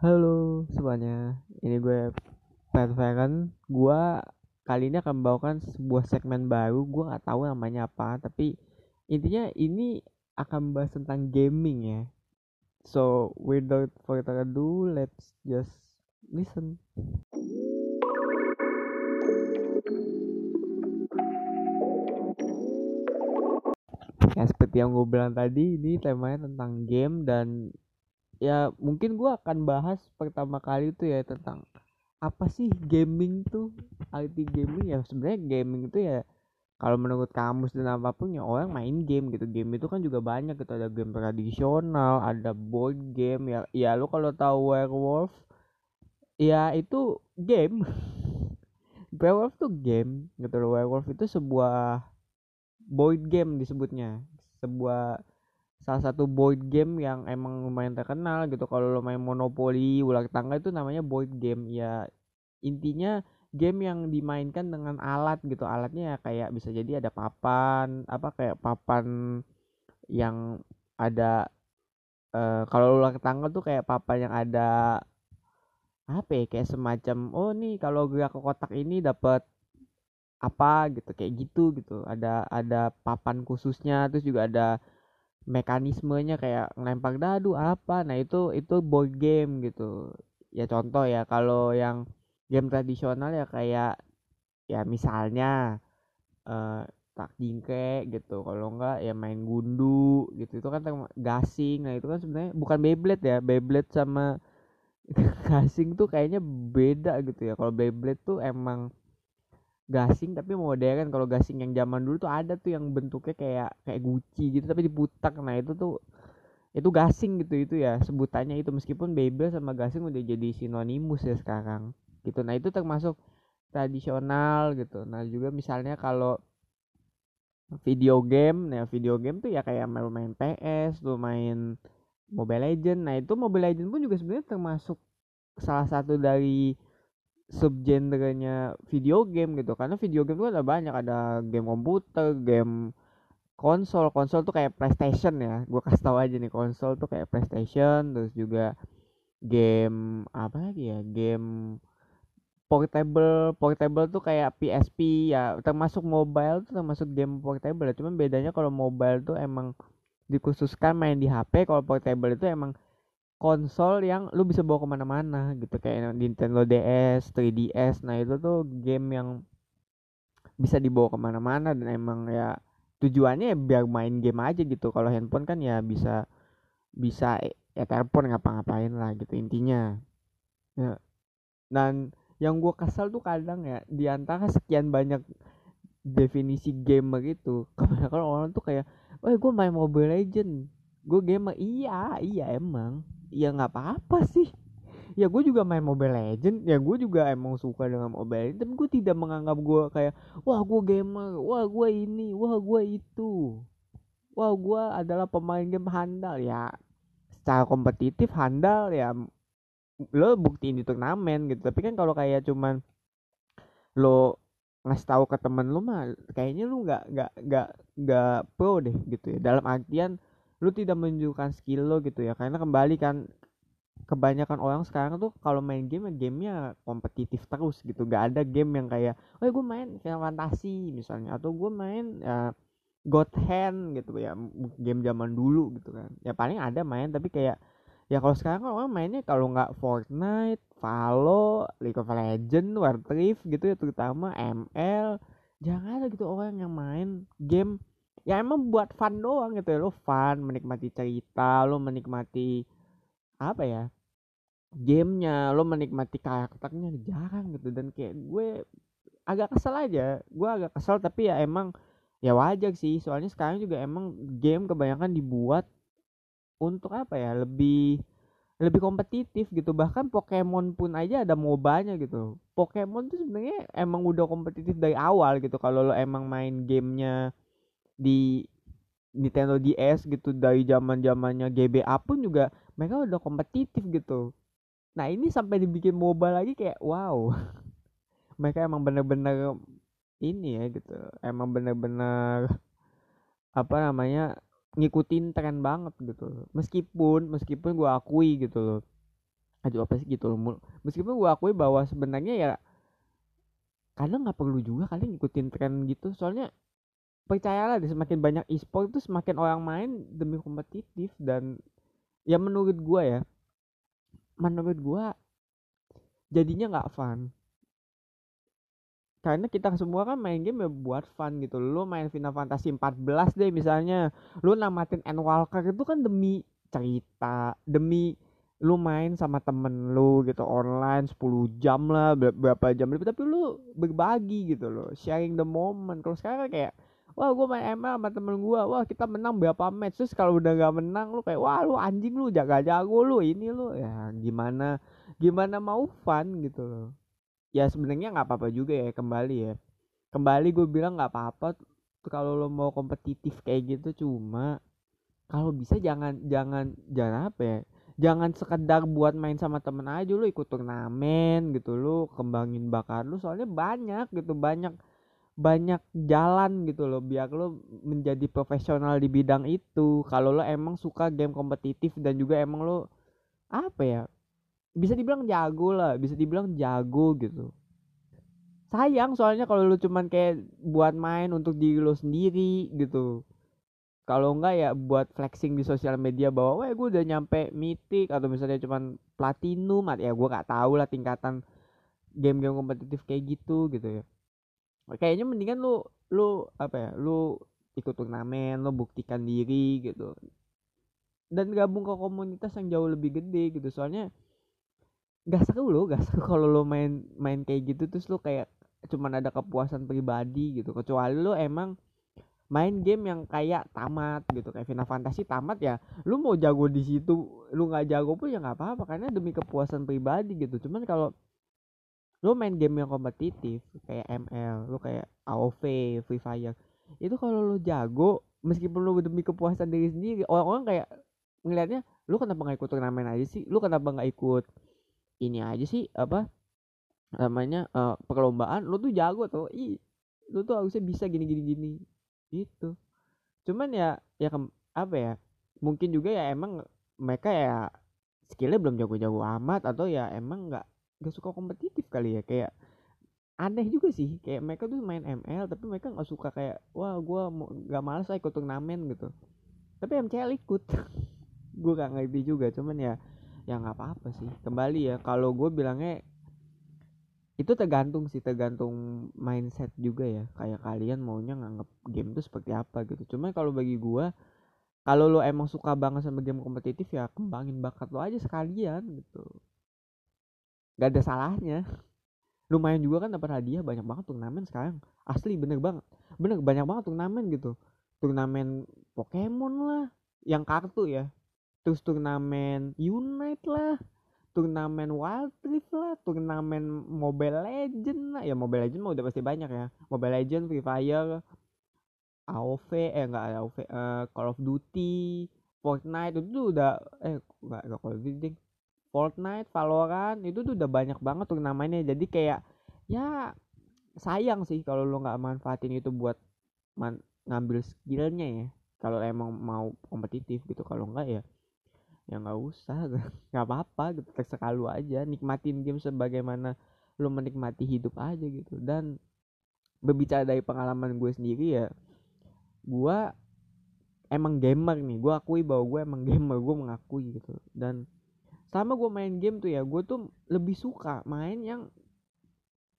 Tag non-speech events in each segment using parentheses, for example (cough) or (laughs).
Halo semuanya, ini gue Pat Feren. Gue kali ini akan membawakan sebuah segmen baru. Gue nggak tahu namanya apa, tapi intinya ini akan membahas tentang gaming ya. So without further ado, let's just listen. Ya seperti yang gue bilang tadi, ini temanya tentang game dan ya mungkin gue akan bahas pertama kali itu ya tentang apa sih gaming tuh? Arti gaming ya sebenarnya gaming itu ya kalau menurut kamus dan apa pun ya orang main game gitu. Game itu kan juga banyak gitu ada game tradisional ada board game ya. Ya lu kalau tahu werewolf ya itu game. (laughs) Werewolf tuh game gitu loh. Werewolf itu sebuah board game disebutnya. Sebuah salah satu board game yang emang lumayan terkenal gitu. Kalau lo main monopoli ular tangga itu namanya board game. Ya intinya game yang dimainkan dengan alat gitu. Alatnya ya kayak bisa jadi ada papan apa kayak papan yang ada uh, kalau ular tangga tuh kayak papan yang ada apa ya kayak semacam oh nih kalau gerak ke kotak ini dapat apa gitu kayak gitu gitu. Ada ada papan khususnya terus juga ada mekanismenya kayak ngelempar dadu apa. Nah itu itu board game gitu. Ya contoh ya kalau yang game tradisional ya kayak ya misalnya uh, tak jingke gitu. Kalau enggak ya main gundu gitu. Itu kan gasing. Nah itu kan sebenarnya bukan Beyblade ya. Beyblade sama (laughs) gasing tuh kayaknya beda gitu ya. Kalau Beyblade tuh emang gasing tapi modern kalau gasing yang zaman dulu tuh ada tuh yang bentuknya kayak kayak guci gitu tapi diputar nah itu tuh itu gasing gitu itu ya sebutannya itu. Meskipun Beyblade sama gasing udah jadi sinonimus ya sekarang gitu. Nah itu termasuk tradisional gitu. Nah juga misalnya kalau video game nah video game tuh ya kayak main main PS tuh main Mobile Legend. Nah itu Mobile Legend pun juga sebenarnya termasuk salah satu dari subgenrenya video game gitu. Karena video game itu ada banyak. Ada game komputer game konsol. Konsol tuh kayak PlayStation ya. Gue kasih tahu aja nih konsol tuh kayak PlayStation terus juga game apa lagi ya game portable. Portable tuh kayak PSP ya. Termasuk mobile tuh termasuk game portable ya. Cuman bedanya kalau mobile tuh emang dikhususkan main di HP kalau portable itu emang konsol yang lu bisa bawa ke mana-mana gitu kayak Nintendo DS, 3DS. Nah itu tuh game yang bisa dibawa ke mana-mana dan emang ya tujuannya ya biar main game aja gitu. Kalau handphone kan ya bisa bisa ya telepon ngapa-ngapain lah gitu intinya. Ya. Dan yang gue kesel tuh kadang ya di antara sekian banyak definisi gamer itu (laughs) kebanyakan orang tuh kayak, oh gue main Mobile Legend, gue gamer iya iya emang ya nggak apa-apa sih. Ya gue juga main Mobile Legend. Ya gue juga emang suka dengan Mobile Legend tapi gue tidak menganggap gue kayak wah gue gamer wah gue ini wah gue itu wah gue adalah pemain game handal. Ya secara kompetitif handal ya lo buktiin di turnamen gitu. Tapi kan kalau kayak cuman lo ngasih tahu ke temen lo mah kayaknya lu nggak nggak nggak nggak pro deh gitu ya. Dalam artian lu tidak menunjukkan skill lo gitu ya. Karena kembali kan kebanyakan orang sekarang tuh kalau main game ya gamenya kompetitif terus gitu. Gak ada game yang kayak oh gue main Final Fantasy misalnya. Atau gue main ya, God Hand gitu ya game zaman dulu gitu kan. Ya paling ada main tapi kayak ya kalau sekarang kan orang mainnya kalau nggak Fortnite, Valo, League of Legends, War Rift gitu ya terutama ML jangan ada gitu orang yang main game ya emang buat fun doang gitu ya. Lo fun menikmati cerita lo menikmati apa ya gamenya lo menikmati karakternya jarang gitu. Dan kayak gue agak kesel aja. Gue agak kesel tapi ya emang ya wajar sih. Soalnya sekarang juga emang game kebanyakan dibuat untuk apa ya lebih lebih kompetitif gitu. Bahkan Pokemon pun aja ada mobanya gitu. Pokemon tuh sebenarnya emang udah kompetitif dari awal gitu. Kalau lo emang main gamenya di Nintendo DS gitu dari zaman zamannya GBA pun juga mereka udah kompetitif gitu. Nah ini sampai dibikin mobile lagi kayak wow. (laughs) Mereka emang bener-bener ini ya gitu emang bener-bener apa namanya ngikutin tren banget gitu. Meskipun meskipun gue akui gitu loh. Aduh apa sih gitu loh meskipun gue akui bahwa sebenarnya ya kadang nggak perlu juga kalian ngikutin tren gitu. Soalnya percayalah deh semakin banyak e-sport itu semakin orang main demi kompetitif dan ya menurut gue ya menurut gue jadinya nggak fun. Karena kita semua kan main game ya buat fun gitu. Lu main Final Fantasy 14 deh misalnya lu namatin Endwalker itu kan demi cerita demi lu main sama temen lu gitu online 10 jam lah berapa jam lebih tapi lu berbagi gitu loh sharing the moment. Kalau sekarang kayak wah gue main ML sama temen gue wah kita menang berapa match? Terus kalau udah gak menang lu kayak wah lu anjing lu jaga jago lu ini lu. Ya gimana gimana mau fun gitu loh. Ya sebenarnya nggak apa-apa juga ya kembali ya. Kembali gue bilang nggak apa-apa kalau lo mau kompetitif kayak gitu cuma kalau bisa jangan jangan jangan apa ya jangan sekedar buat main sama temen aja lu ikut turnamen gitu lu kembangin bakat lu soalnya banyak gitu banyak banyak jalan gitu loh biar lo menjadi profesional di bidang itu. Kalau lo emang suka game kompetitif dan juga emang lo apa ya bisa dibilang jago lah bisa dibilang jago gitu. Sayang soalnya kalau lo cuman kayak buat main untuk diri lo sendiri gitu. Kalau enggak ya buat flexing di sosial media bahwa wah gue udah nyampe mythic atau misalnya cuman platinum ya gue gak tahu lah tingkatan game-game kompetitif kayak gitu gitu ya kayaknya mendingan lu lu apa ya lu ikut turnamen lu buktikan diri gitu. Dan gabung ke komunitas yang jauh lebih gede gitu. Soalnya gak seru lo gak seru (laughs) kalau lo main main kayak gitu. Terus lo kayak cuman ada kepuasan pribadi gitu. Kecuali lo emang main game yang kayak tamat gitu. Kayak Final Fantasy tamat ya lu mau jago di situ lu nggak jago pun ya nggak apa-apa. Karena demi kepuasan pribadi gitu. Cuman kalau lu main game yang kompetitif kayak ML lu kayak AoV Free Fire itu kalau lu jago meskipun lu demi kepuasan diri sendiri orang-orang kayak ngelihatnya lu kenapa nggak ikut turnamen aja sih? Lu kenapa nggak ikut ini aja sih apa namanya uh, perlombaan? Lu tuh jago tuh ih lu tuh harusnya bisa gini gini gini. Gitu. Cuman ya ya apa ya mungkin juga ya emang mereka ya skillnya belum jago-jago amat atau ya emang nggak nggak suka kompetitif kali ya kayak aneh juga sih kayak mereka tuh main ML tapi mereka nggak suka kayak wah gue nggak malas lah ikut turnamen gitu. Tapi MCL ikut. (laughs) Gue gak ngerti juga cuman ya ya nggak apa-apa sih. Kembali ya kalau gue bilangnya itu tergantung sih tergantung mindset juga ya. Kayak kalian maunya nganggap game itu seperti apa gitu. Cuma kalau bagi gua kalau lo emang suka banget sama game kompetitif ya kembangin bakat lo aja sekalian gitu gak ada salahnya lumayan juga kan dapat hadiah banyak banget turnamen sekarang asli bener banget bener banyak banget turnamen gitu turnamen Pokemon lah yang kartu ya terus turnamen Unite lah turnamen Wild Rift lah, turnamen Mobile Legend lah. Ya Mobile Legend mah udah pasti banyak ya. Mobile Legend, Free Fire, AoV, eh enggak AoV, uh, eh, Call of Duty, Fortnite itu udah eh enggak enggak Call of Duty. Fortnite, Valorant itu tuh udah banyak banget turnamennya. Jadi kayak ya sayang sih kalau lo nggak manfaatin itu buat man ngambil skillnya ya. Kalau emang mau kompetitif gitu, kalau enggak ya ya nggak usah (laughs) nggak apa-apa gitu terserah lu aja nikmatin game sebagaimana lu menikmati hidup aja gitu dan berbicara dari pengalaman gue sendiri ya gue emang gamer nih gue akui bahwa gue emang (laughs) gamer gue mengakui gitu dan sama gue main game tuh ya gue tuh lebih suka main yang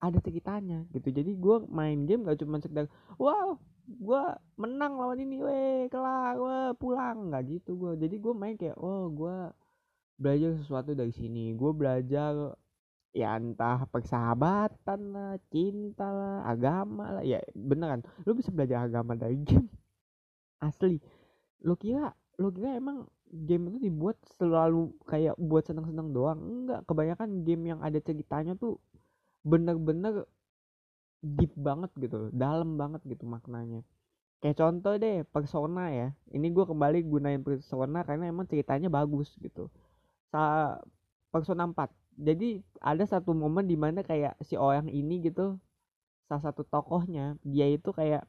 ada ceritanya gitu. Jadi gue main game gak cuma sekedar wow gue menang lawan ini weh kelar gue pulang. Nggak gitu gue jadi gue main kayak oh gue belajar sesuatu dari sini. Gue belajar ya entah persahabatan lah cinta lah agama lah. Ya beneran lu bisa belajar agama dari (laughs) game. Asli. Lu kira lu kira emang game itu dibuat selalu kayak buat seneng-seneng doang. Enggak kebanyakan game yang ada ceritanya tuh bener-bener deep banget gitu dalam banget gitu maknanya. Kayak contoh deh persona ya. Ini gue kembali gunain persona karena emang ceritanya bagus gitu. Sa persona 4 jadi ada satu momen di mana kayak si orang ini gitu salah satu tokohnya dia itu kayak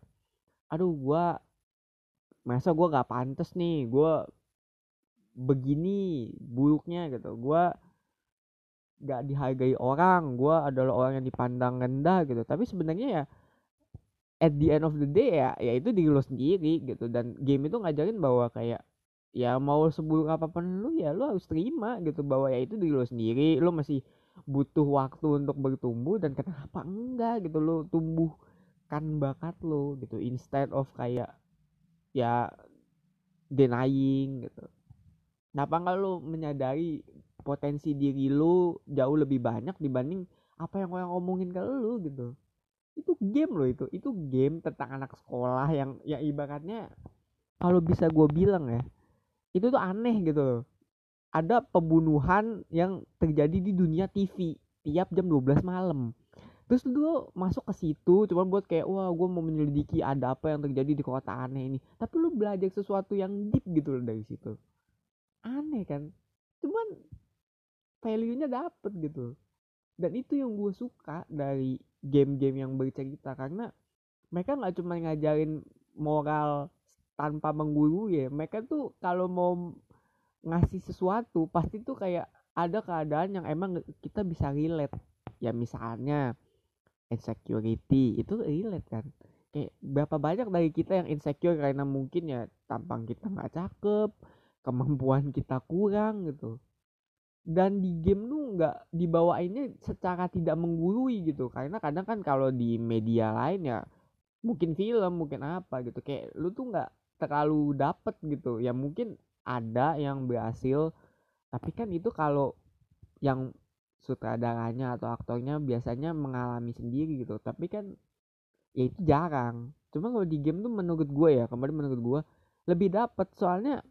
aduh gue masa gue gak pantas nih? Gue begini buruknya gitu. Gue nggak dihargai orang gue adalah orang yang dipandang rendah gitu. Tapi sebenarnya ya at the end of the day ya ya itu diri lo sendiri gitu. Dan game itu ngajarin bahwa kayak ya mau seburuk apa pun lu ya lu harus terima gitu bahwa ya itu diri lo sendiri. Lu masih butuh waktu untuk bertumbuh dan kenapa enggak gitu lo tumbuhkan bakat lo gitu. Instead of kayak ya denying gitu kenapa enggak lo menyadari potensi diri lo jauh lebih banyak dibanding apa yang orang ngomongin ke lo gitu? Itu game loh itu. Itu game tentang anak sekolah yang ya ibaratnya kalau bisa gue bilang ya itu tuh aneh gitu loh. Ada pembunuhan yang terjadi di dunia TV tiap jam 12 malam. Terus tuh masuk ke situ cuma buat kayak wah gue mau menyelidiki ada apa yang terjadi di kota aneh ini. Tapi lu belajar sesuatu yang deep gitu loh dari situ aneh kan. Cuman value nya dapet gitu dan itu yang gue suka dari game-game yang bercerita. Karena mereka nggak cuma ngajarin moral tanpa menggurui ya. Mereka tuh kalau mau ngasih sesuatu pasti tuh kayak ada keadaan yang emang kita bisa relate. Ya misalnya insecurity itu relate kan. Kayak berapa banyak dari kita yang insecure karena mungkin ya tampang kita nggak cakep kemampuan kita kurang gitu. Dan di game tuh nggak dibawainnya secara tidak menggurui gitu. Karena kadang kan kalau di media lain ya mungkin film mungkin apa gitu. Kayak lu tuh nggak terlalu dapet gitu. Ya mungkin ada yang berhasil tapi kan itu kalau yang sutradaranya atau aktornya biasanya mengalami sendiri gitu. Tapi kan ya itu jarang. Cuma kalau di game tuh menurut gue ya kemarin menurut gue lebih dapet. Soalnya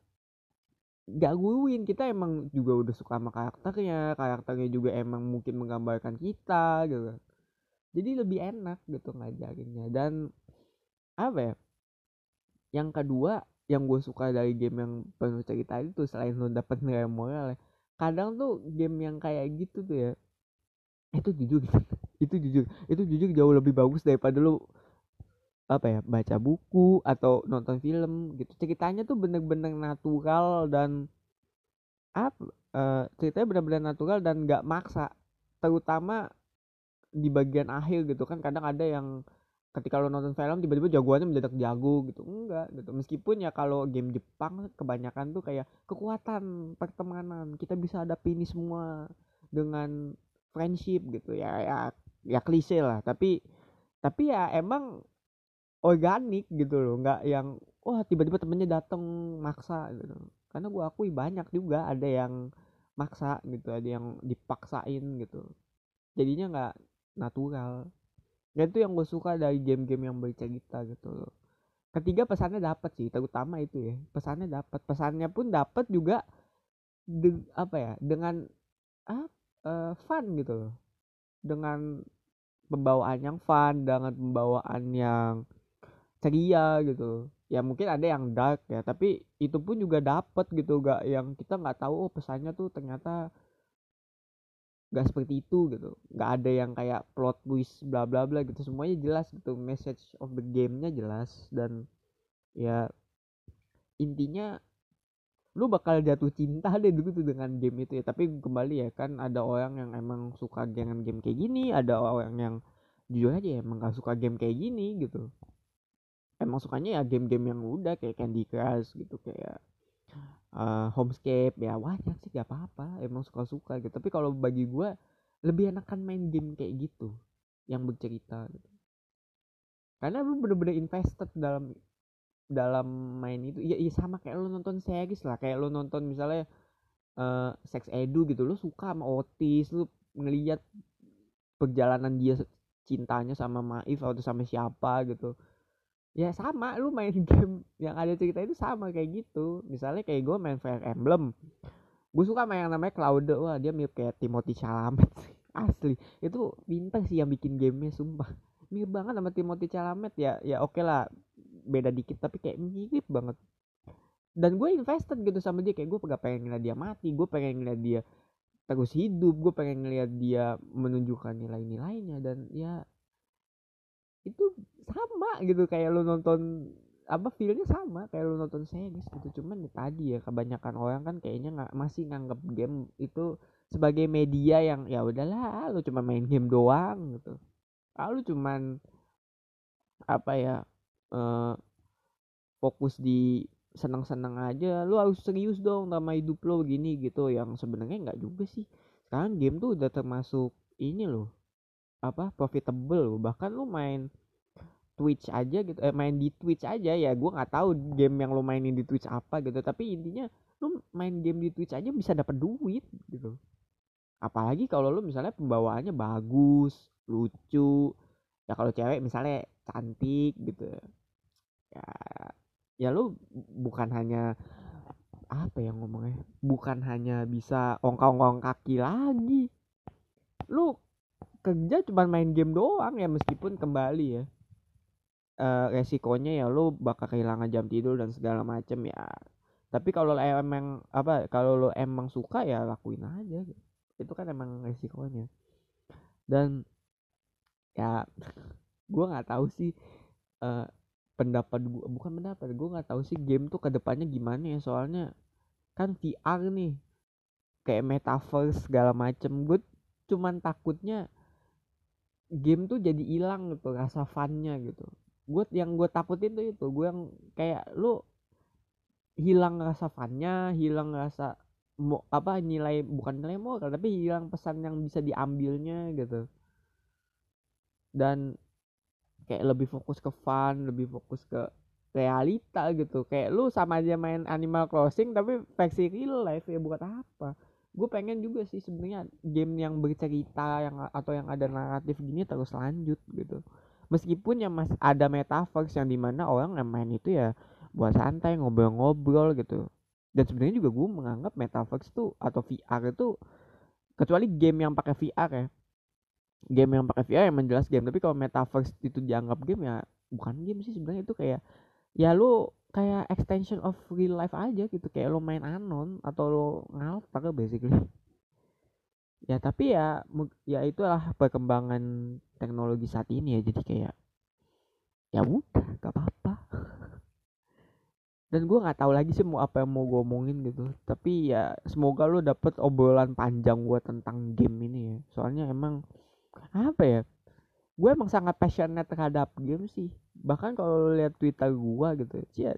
gak guruin kita emang juga udah suka sama karakternya. Karakternya juga emang mungkin menggambarkan kita gitu. Jadi lebih enak gitu ngajarinnya. Dan apa ya yang kedua yang gue suka dari game yang penuh cerita itu selain lo dapet nilai moral ya, kadang tuh game yang kayak gitu tuh ya itu jujur. (laughs) Itu jujur. Itu jujur jauh lebih bagus daripada lo apa ya baca buku atau nonton film gitu. Ceritanya tuh bener-bener natural dan apa uh, ceritanya bener-bener natural dan nggak maksa. Terutama di bagian akhir gitu kan kadang ada yang ketika lo nonton film tiba-tiba jagoannya mendadak jago gitu. Enggak gitu. Meskipun ya kalau game Jepang kebanyakan tuh kayak kekuatan pertemanan. Kita bisa hadapi ini semua dengan friendship gitu. Ya ya ya klise lah. Tapi tapi ya emang organik gitu loh nggak yang wah tiba-tiba temennya dateng maksa gitu. Karena gue akui banyak juga ada yang maksa gitu ada yang dipaksain gitu. Jadinya nggak natural. Dan itu yang gue suka dari game-game yang bercerita gitu loh. Ketiga pesannya dapat sih terutama itu ya pesannya dapat pesannya pun dapat juga de, apa ya dengan ah, uh, fun gitu loh. Dengan pembawaan yang fun dengan pembawaan yang ceria gitu. Ya mungkin ada yang dark ya tapi itu pun juga dapet gitu gak yang kita nggak tahu oh pesannya tuh ternyata gak seperti itu gitu. Nggak ada yang kayak plot twist bla bla bla gitu. Semuanya jelas gitu message of the gamenya jelas. Dan ya intinya lu bakal jatuh cinta (laughs) deh dulu tuh dengan game itu ya. Tapi kembali ya kan ada orang yang emang suka dengan game kayak gini ada orang yang jujur aja emang gak suka game kayak gini gitu emang sukanya ya game-game yang udah kayak Candy Crush gitu kayak uh, Homescape ya wajar sih gak apa-apa emang suka-suka gitu. Tapi kalau bagi gue lebih enakan main game kayak gitu yang bercerita gitu. Karena lu bener-bener invested dalam dalam main itu. Ya, ya sama kayak lu nonton series lah. Kayak lu nonton misalnya uh, Sex Edu gitu lu suka sama Otis lu ngeliat perjalanan dia cintanya sama Maif atau sama siapa gitu ya sama. Lu main (laughs) game yang ada cerita itu sama kayak gitu. Misalnya kayak gue main Fire Emblem. Gue suka main yang namanya Cloud wah dia mirip kayak Timothy Chalamet (laughs) asli. Itu bintang sih yang bikin gamenya sumpah. Mirip banget sama Timothy Chalamet. Ya ya oke okay lah. Beda dikit tapi kayak mirip banget. Dan gue invested gitu sama dia. Kayak gue gak pengen ngeliat dia mati. Gue pengen ngeliat dia terus hidup. Gue pengen ngeliat dia menunjukkan nilai-nilainya. Dan ya sama gitu kayak lu nonton apa feelnya sama kayak lu nonton series gitu. Cuman ya tadi ya kebanyakan orang kan kayaknya nggak masih nganggap game itu sebagai media yang ya udahlah lu cuma main game doang gitu. Ah, lu cuman apa ya uh, fokus di senang-senang aja. Lu harus serius dong sama hidup lo gini gitu yang sebenarnya nggak juga sih. Sekarang game tuh udah termasuk ini loh apa profitable. Bahkan lu main Twitch aja gitu eh, main di Twitch aja ya gue nggak tahu game yang lo mainin di Twitch apa gitu. Tapi intinya lu main game di Twitch aja bisa dapat duit gitu. Apalagi kalau lu misalnya pembawaannya bagus lucu. Ya kalau cewek misalnya cantik gitu. Ya ya lu bukan hanya apa yang ngomongnya bukan hanya bisa ongkang-ongkang kaki lagi. Lu kerja cuma main game doang ya meskipun kembali ya uh, resikonya ya lu bakal kehilangan jam tidur dan segala macem ya. Tapi kalau emang apa kalau lo emang suka ya lakuin aja itu kan emang resikonya. Dan ya gue nggak tahu sih uh, pendapat gue bukan pendapat gue nggak tahu sih game tuh ke depannya gimana ya. Soalnya kan VR nih kayak metaverse segala macem. Gue cuman takutnya game tuh jadi hilang gitu rasa funnya gitu gue yang gue takutin tuh itu gue yang kayak lu hilang rasa funnya hilang rasa mo apa nilai bukan nilai moral tapi hilang pesan yang bisa diambilnya gitu. Dan kayak lebih fokus ke fun lebih fokus ke realita gitu. Kayak lu sama aja main Animal Crossing tapi versi real life ya buat apa? Gue pengen juga sih sebenarnya game yang bercerita yang atau yang ada naratif gini terus lanjut gitu meskipun ya mas ada metaverse yang di mana orang yang main itu ya buat santai ngobrol-ngobrol gitu. Dan sebenarnya juga gue menganggap metaverse tuh atau VR itu kecuali game yang pakai VR ya. Game yang pakai VR emang jelas game tapi kalau metaverse itu dianggap game ya bukan game sih sebenarnya. Itu kayak ya lu kayak extension of real life aja gitu. Kayak lo main anon atau lo ngaltar basically ya tapi ya ya itulah perkembangan teknologi saat ini ya. Jadi kayak ya udah gak apa-apa. Dan gue nggak tahu lagi sih mau apa yang mau gue omongin gitu. Tapi ya semoga lo dapet obrolan panjang gue tentang game ini ya. Soalnya emang apa ya gue emang sangat passionate terhadap game sih. Bahkan kalau lihat twitter gue gitu ya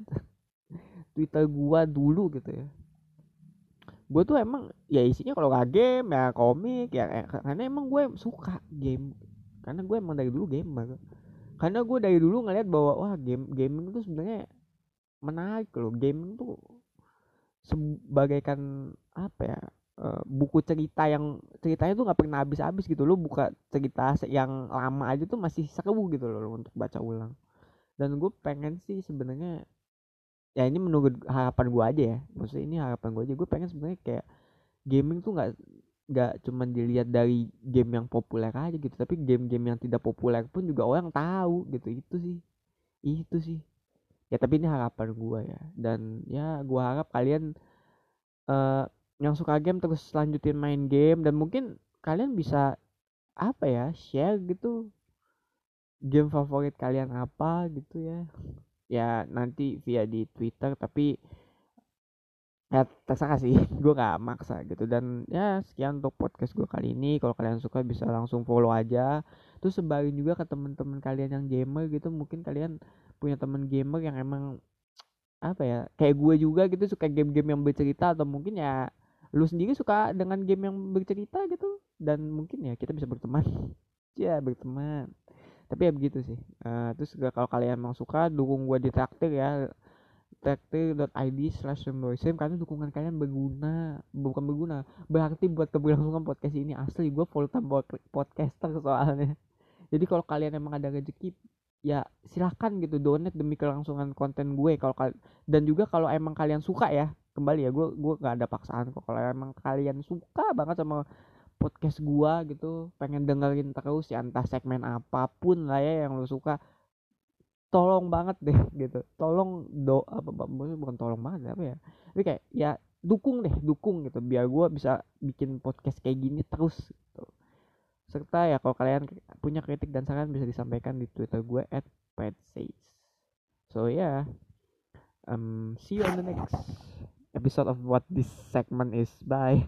twitter gue dulu gitu ya gue tuh emang ya isinya kalau gak game ya komik ya eh, karena emang gue suka game karena gue emang dari dulu gamer. Karena gue dari dulu ngeliat bahwa wah game gaming tuh sebenarnya menarik loh. Gaming tuh sebagaikan apa ya uh, buku cerita yang ceritanya tuh nggak pernah habis-habis gitu lo buka cerita yang lama aja tuh masih seru gitu loh untuk baca ulang. Dan gue pengen sih sebenarnya ya ini menurut harapan gue aja ya. Maksudnya ini harapan gue aja. Gue pengen sebenarnya kayak gaming tuh nggak nggak cuman dilihat dari game yang populer aja gitu. Tapi game-game yang tidak populer pun juga orang tahu gitu. Itu sih. Itu sih. Ya tapi ini harapan gue ya. Dan ya gue harap kalian uh, yang suka game terus lanjutin main game. Dan mungkin kalian bisa apa ya share gitu game favorit kalian apa gitu ya ya nanti via di Twitter tapi ya terserah sih. (laughs) Gue gak maksa gitu. Dan ya sekian untuk podcast gue kali ini. Kalau kalian suka bisa langsung follow aja. Terus sebarin juga ke teman-teman kalian yang gamer gitu. Mungkin kalian punya temen gamer yang emang apa ya kayak gue juga gitu suka game-game yang bercerita. Atau mungkin ya lu sendiri suka dengan game yang bercerita gitu. Dan mungkin ya kita bisa berteman. (laughs) Ya berteman tapi ya begitu sih. Uh, terus kalau kalian emang suka dukung gua di traktir ya. Traktir.id slash sim karena dukungan kalian berguna. Bukan berguna berarti buat keberlangsungan podcast ini asli. Gue full time podcaster soalnya. (laughs) Jadi kalau kalian emang ada rezeki ya silahkan gitu donate demi kelangsungan konten gue. Kalau dan juga kalau emang kalian suka ya kembali ya gue gue nggak ada paksaan kok. Kalau emang kalian suka banget sama podcast gua gitu pengen dengerin terus ya entah segmen apa pun lah ya yang lo suka tolong banget deh (laughs) gitu tolong do apa bukan tolong banget apa ya tapi kayak ya dukung deh dukung gitu biar gua bisa bikin podcast kayak gini terus gitu. serta ya kalau kalian punya kritik dan saran bisa disampaikan di twitter gue at so yeah um see you on the next episode of what this segment is. Bye.